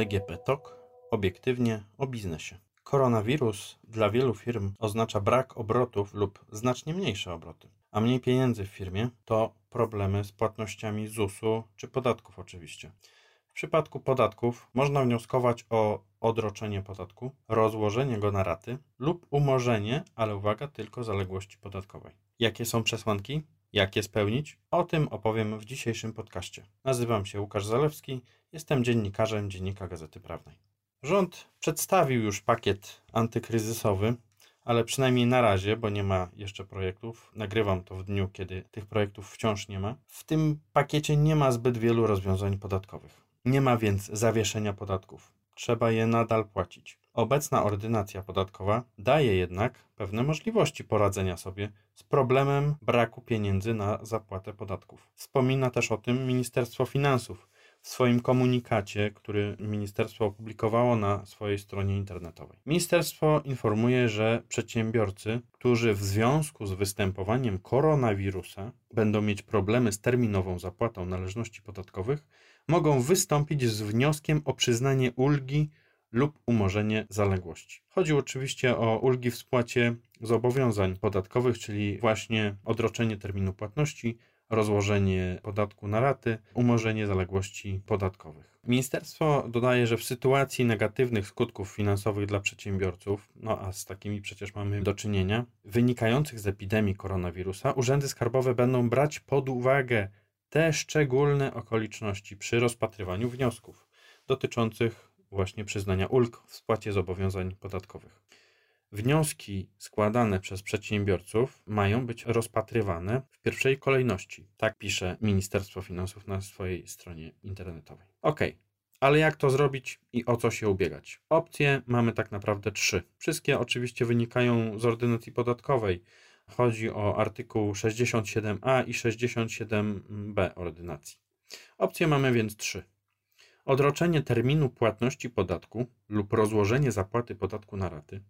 DGP TOK obiektywnie o biznesie. Koronawirus dla wielu firm oznacza brak obrotów lub znacznie mniejsze obroty, a mniej pieniędzy w firmie to problemy z płatnościami ZUS-u czy podatków oczywiście. W przypadku podatków można wnioskować o odroczenie podatku, rozłożenie go na raty lub umorzenie, ale uwaga, tylko zaległości podatkowej. Jakie są przesłanki? Jak je spełnić? O tym opowiem w dzisiejszym podcaście. Nazywam się Łukasz Zalewski, jestem dziennikarzem Dziennika Gazety Prawnej. Rząd przedstawił już pakiet antykryzysowy, ale przynajmniej na razie, bo nie ma jeszcze projektów. Nagrywam to w dniu, kiedy tych projektów wciąż nie ma. W tym pakiecie nie ma zbyt wielu rozwiązań podatkowych. Nie ma więc zawieszenia podatków. Trzeba je nadal płacić. Obecna ordynacja podatkowa daje jednak pewne możliwości poradzenia sobie z problemem braku pieniędzy na zapłatę podatków. Wspomina też o tym Ministerstwo Finansów w swoim komunikacie, który ministerstwo opublikowało na swojej stronie internetowej. Ministerstwo informuje, że przedsiębiorcy, którzy w związku z występowaniem koronawirusa będą mieć problemy z terminową zapłatą należności podatkowych, mogą wystąpić z wnioskiem o przyznanie ulgi lub umorzenie zaległości. Chodzi oczywiście o ulgi w spłacie zobowiązań podatkowych, czyli właśnie odroczenie terminu płatności, rozłożenie podatku na raty, umorzenie zaległości podatkowych. Ministerstwo dodaje, że w sytuacji negatywnych skutków finansowych dla przedsiębiorców, no a z takimi przecież mamy do czynienia, wynikających z epidemii koronawirusa, urzędy skarbowe będą brać pod uwagę te szczególne okoliczności przy rozpatrywaniu wniosków dotyczących właśnie przyznania ulg w spłacie zobowiązań podatkowych. Wnioski składane przez przedsiębiorców mają być rozpatrywane w pierwszej kolejności. Tak pisze Ministerstwo Finansów na swojej stronie internetowej. Ok, ale jak to zrobić i o co się ubiegać? Opcje mamy tak naprawdę trzy. Wszystkie oczywiście wynikają z ordynacji podatkowej. Chodzi o artykuł 67a i 67b ordynacji. Opcje mamy więc trzy. Odroczenie terminu płatności podatku lub rozłożenie zapłaty podatku na raty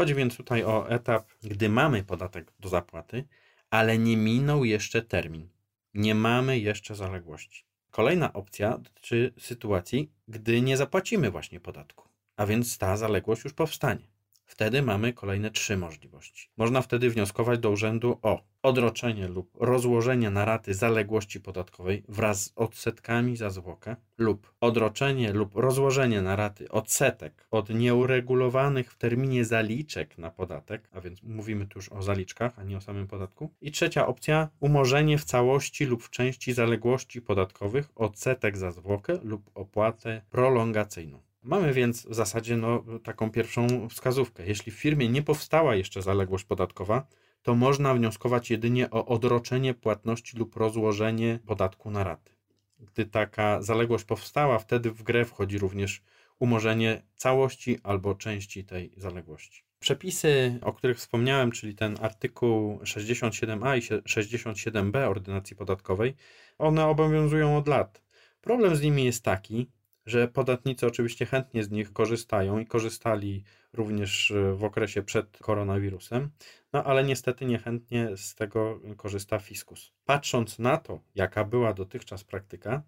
Chodzi więc tutaj o etap, gdy mamy podatek do zapłaty, ale nie minął jeszcze termin. Nie mamy jeszcze zaległości. Kolejna opcja dotyczy sytuacji, gdy nie zapłacimy właśnie podatku, a więc ta zaległość już powstanie. Wtedy mamy kolejne trzy możliwości. Można wtedy wnioskować do urzędu o odroczenie lub rozłożenie na raty zaległości podatkowej wraz z odsetkami za zwłokę lub odroczenie lub rozłożenie na raty odsetek od nieuregulowanych w terminie zaliczek na podatek, a więc mówimy tu już o zaliczkach, a nie o samym podatku. I trzecia opcja, umorzenie w całości lub w części zaległości podatkowych odsetek za zwłokę lub opłatę prolongacyjną. Mamy więc w zasadzie no, taką pierwszą wskazówkę. Jeśli w firmie nie powstała jeszcze zaległość podatkowa, to można wnioskować jedynie o odroczenie płatności lub rozłożenie podatku na raty. Gdy taka zaległość powstała, wtedy w grę wchodzi również umorzenie całości albo części tej zaległości. Przepisy, o których wspomniałem, czyli ten artykuł 67a i 67b ordynacji podatkowej, one obowiązują od lat. Problem z nimi jest taki, że podatnicy oczywiście chętnie z nich korzystają i korzystali również e, w okresie przed koronawirusem, no ale niestety niechętnie z tego korzysta fiskus. Patrząc na to, jaka była dotychczas praktyka,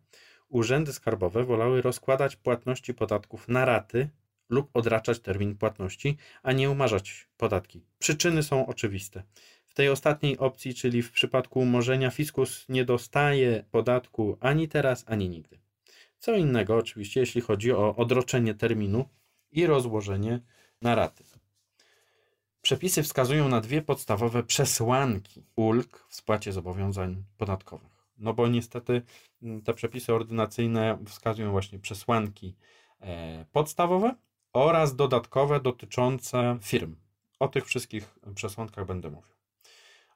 urzędy skarbowe wolały rozkładać płatności podatków na raty lub odraczać termin płatności, a nie umarzać podatki. Przyczyny są oczywiste. W tej ostatniej opcji, czyli w przypadku umorzenia, fiskus nie dostaje podatku ani teraz, ani nigdy. Co innego oczywiście, jeśli chodzi o odroczenie terminu i rozłożenie na raty. Przepisy wskazują na dwie podstawowe przesłanki ulg w spłacie zobowiązań podatkowych. No bo niestety mm, te przepisy ordynacyjne wskazują właśnie przesłanki e, podstawowe oraz dodatkowe dotyczące firm. O tych wszystkich przesłankach będę mówił.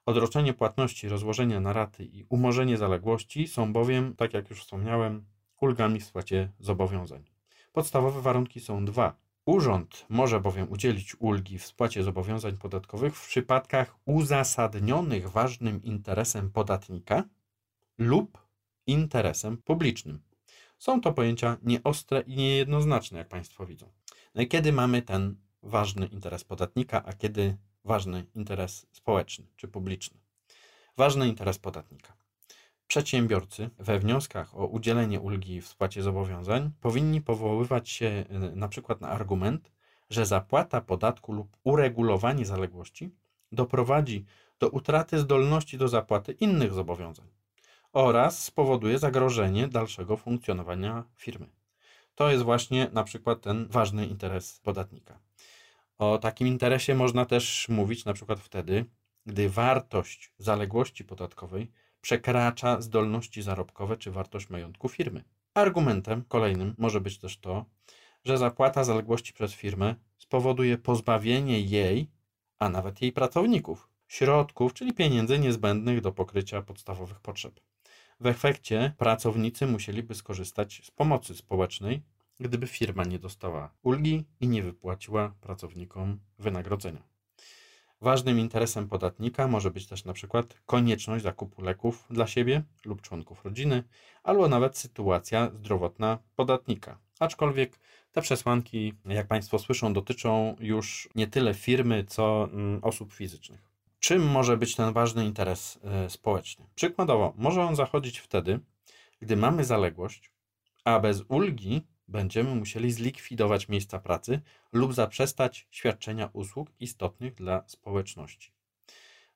Odroczenie płatności, rozłożenie na raty i umorzenie zaległości są bowiem, tak jak już wspomniałem, ulgami w spłacie zobowiązań. Podstawowe warunki są dwa. Urząd może bowiem udzielić ulgi w spłacie zobowiązań podatkowych w przypadkach uzasadnionych ważnym interesem podatnika lub interesem publicznym. Są to pojęcia nieostre i niejednoznaczne, jak Państwo widzą. No i kiedy mamy ten ważny interes podatnika, a kiedy ważny interes społeczny czy publiczny? Ważny interes podatnika. Przedsiębiorcy we wnioskach o udzielenie ulgi w spłacie zobowiązań powinni powoływać się y, na przykład na argument, że zapłata podatku lub uregulowanie zaległości doprowadzi do utraty zdolności do zapłaty innych zobowiązań oraz spowoduje zagrożenie dalszego funkcjonowania firmy. To jest właśnie na przykład ten ważny interes podatnika. O takim interesie można też mówić na przykład wtedy, gdy wartość zaległości podatkowej przekracza zdolności zarobkowe czy wartość majątku firmy. Argumentem kolejnym może być też to, że zapłata zaległości przez firmę spowoduje pozbawienie jej, a nawet jej pracowników, środków, czyli pieniędzy niezbędnych do pokrycia podstawowych potrzeb. W efekcie pracownicy musieliby skorzystać z pomocy społecznej, gdyby firma nie dostała ulgi i nie wypłaciła pracownikom wynagrodzenia. Ważnym interesem podatnika może być też na przykład konieczność zakupu leków dla siebie lub członków rodziny, albo nawet sytuacja zdrowotna podatnika. Aczkolwiek te przesłanki, jak Państwo słyszą, dotyczą już nie tyle firmy, co mm, osób fizycznych. Czym może być ten ważny interes e, społeczny? Przykładowo, może on zachodzić wtedy, gdy mamy zaległość, a bez ulgi będziemy musieli zlikwidować miejsca pracy lub zaprzestać świadczenia usług istotnych dla społeczności.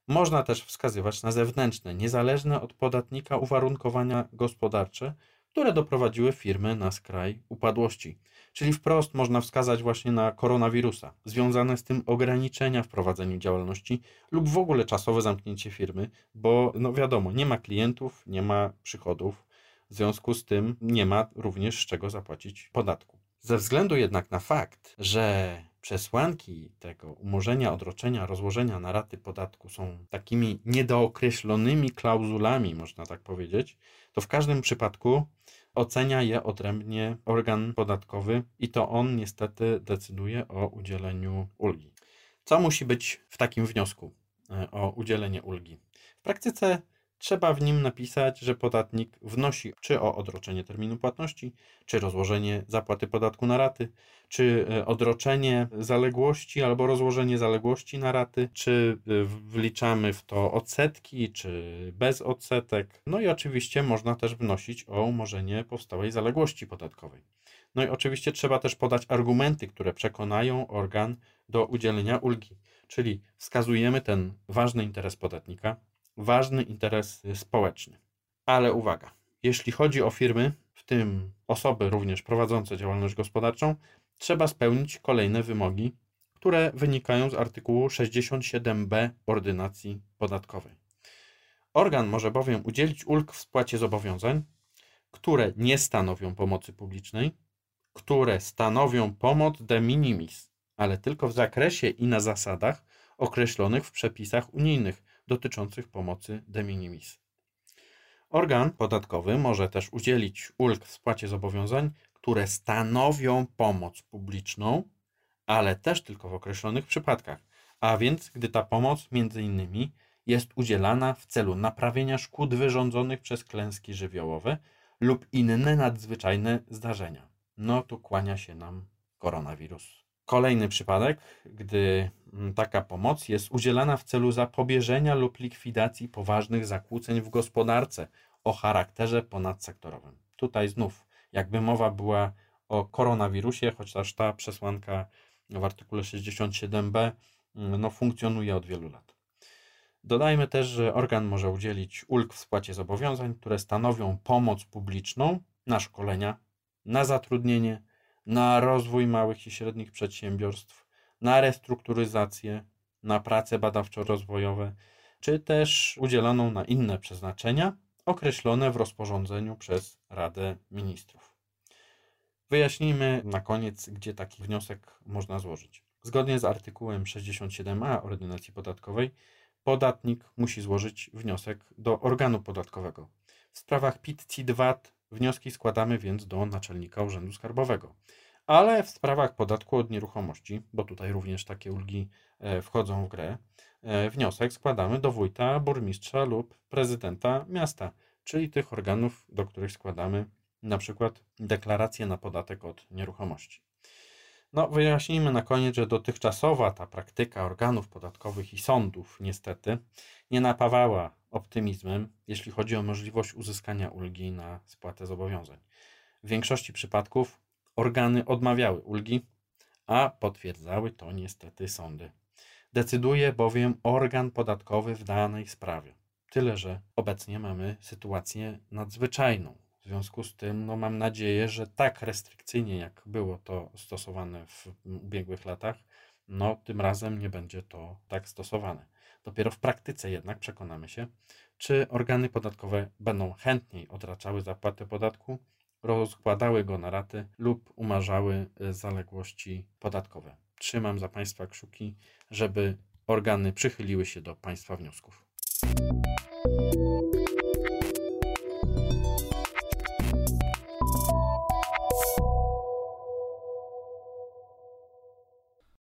Można też wskazywać na zewnętrzne, niezależne od podatnika uwarunkowania gospodarcze, które doprowadziły firmy na skraj upadłości. Czyli wprost można wskazać właśnie na koronawirusa, związane z tym ograniczenia w prowadzeniu działalności lub w ogóle czasowe zamknięcie firmy, bo no wiadomo, nie ma klientów, nie ma przychodów, w związku z tym nie ma również z czego zapłacić podatku. Ze względu jednak na fakt, że przesłanki tego umorzenia, odroczenia, rozłożenia na raty podatku są takimi niedookreślonymi klauzulami, można tak powiedzieć, to w każdym przypadku ocenia je odrębnie organ podatkowy i to on niestety decyduje o udzieleniu ulgi. Co musi być w takim wniosku e, o udzielenie ulgi? W praktyce trzeba w nim napisać, że podatnik wnosi czy o odroczenie terminu płatności, czy rozłożenie zapłaty podatku na raty, czy e, odroczenie zaległości albo rozłożenie zaległości na raty, czy e, wliczamy w to odsetki, czy bez odsetek. No i oczywiście można też wnosić o umorzenie powstałej zaległości podatkowej. No i oczywiście trzeba też podać argumenty, które przekonają organ do udzielenia ulgi, czyli wskazujemy ten ważny interes podatnika, ważny interes społeczny. Ale uwaga, jeśli chodzi o firmy, w tym osoby również prowadzące działalność gospodarczą, trzeba spełnić kolejne wymogi, które wynikają z artykułu 67b ordynacji podatkowej. Organ może bowiem udzielić ulg w spłacie zobowiązań, które nie stanowią pomocy publicznej, które stanowią pomoc de minimis, ale tylko w zakresie i na zasadach określonych w przepisach unijnych dotyczących pomocy de minimis. Organ podatkowy może też udzielić ulg w spłacie zobowiązań, które stanowią pomoc publiczną, ale też tylko w określonych przypadkach, a więc gdy ta pomoc między innymi jest udzielana w celu naprawienia szkód wyrządzonych przez klęski żywiołowe lub inne nadzwyczajne zdarzenia. No tu kłania się nam koronawirus. Kolejny przypadek, gdy mm, taka pomoc jest udzielana w celu zapobieżenia lub likwidacji poważnych zakłóceń w gospodarce o charakterze ponadsektorowym. Tutaj znów, jakby mowa była o koronawirusie, chociaż ta przesłanka w artykule 67b mm, no, funkcjonuje od wielu lat. Dodajmy też, że organ może udzielić ulg w spłacie zobowiązań, które stanowią pomoc publiczną na szkolenia, na zatrudnienie, na rozwój małych i średnich przedsiębiorstw, na restrukturyzację, na prace badawczo-rozwojowe, czy też udzieloną na inne przeznaczenia określone w rozporządzeniu przez Radę Ministrów. Wyjaśnijmy na koniec, gdzie taki wniosek można złożyć. Zgodnie z artykułem 67a Ordynacji Podatkowej, podatnik musi złożyć wniosek do organu podatkowego. W sprawach PIT, CIT, VAT wnioski składamy więc do naczelnika Urzędu Skarbowego. Ale w sprawach podatku od nieruchomości, bo tutaj również takie ulgi e, wchodzą w grę, e, wniosek składamy do wójta, burmistrza lub prezydenta miasta, czyli tych organów, do których składamy na przykład deklarację na podatek od nieruchomości. No, wyjaśnijmy na koniec, że dotychczasowa ta praktyka organów podatkowych i sądów niestety nie napawała optymizmem, jeśli chodzi o możliwość uzyskania ulgi na spłatę zobowiązań. W większości przypadków organy odmawiały ulgi, a potwierdzały to niestety sądy. Decyduje bowiem organ podatkowy w danej sprawie. Tyle, że obecnie mamy sytuację nadzwyczajną. W związku z tym no, mam nadzieję, że tak restrykcyjnie, jak było to stosowane w ubiegłych latach, no, tym razem nie będzie to tak stosowane. Dopiero w praktyce jednak przekonamy się, czy organy podatkowe będą chętniej odraczały zapłatę podatku, rozkładały go na raty lub umarzały y, zaległości podatkowe. Trzymam za Państwa kciuki, żeby organy przychyliły się do Państwa wniosków.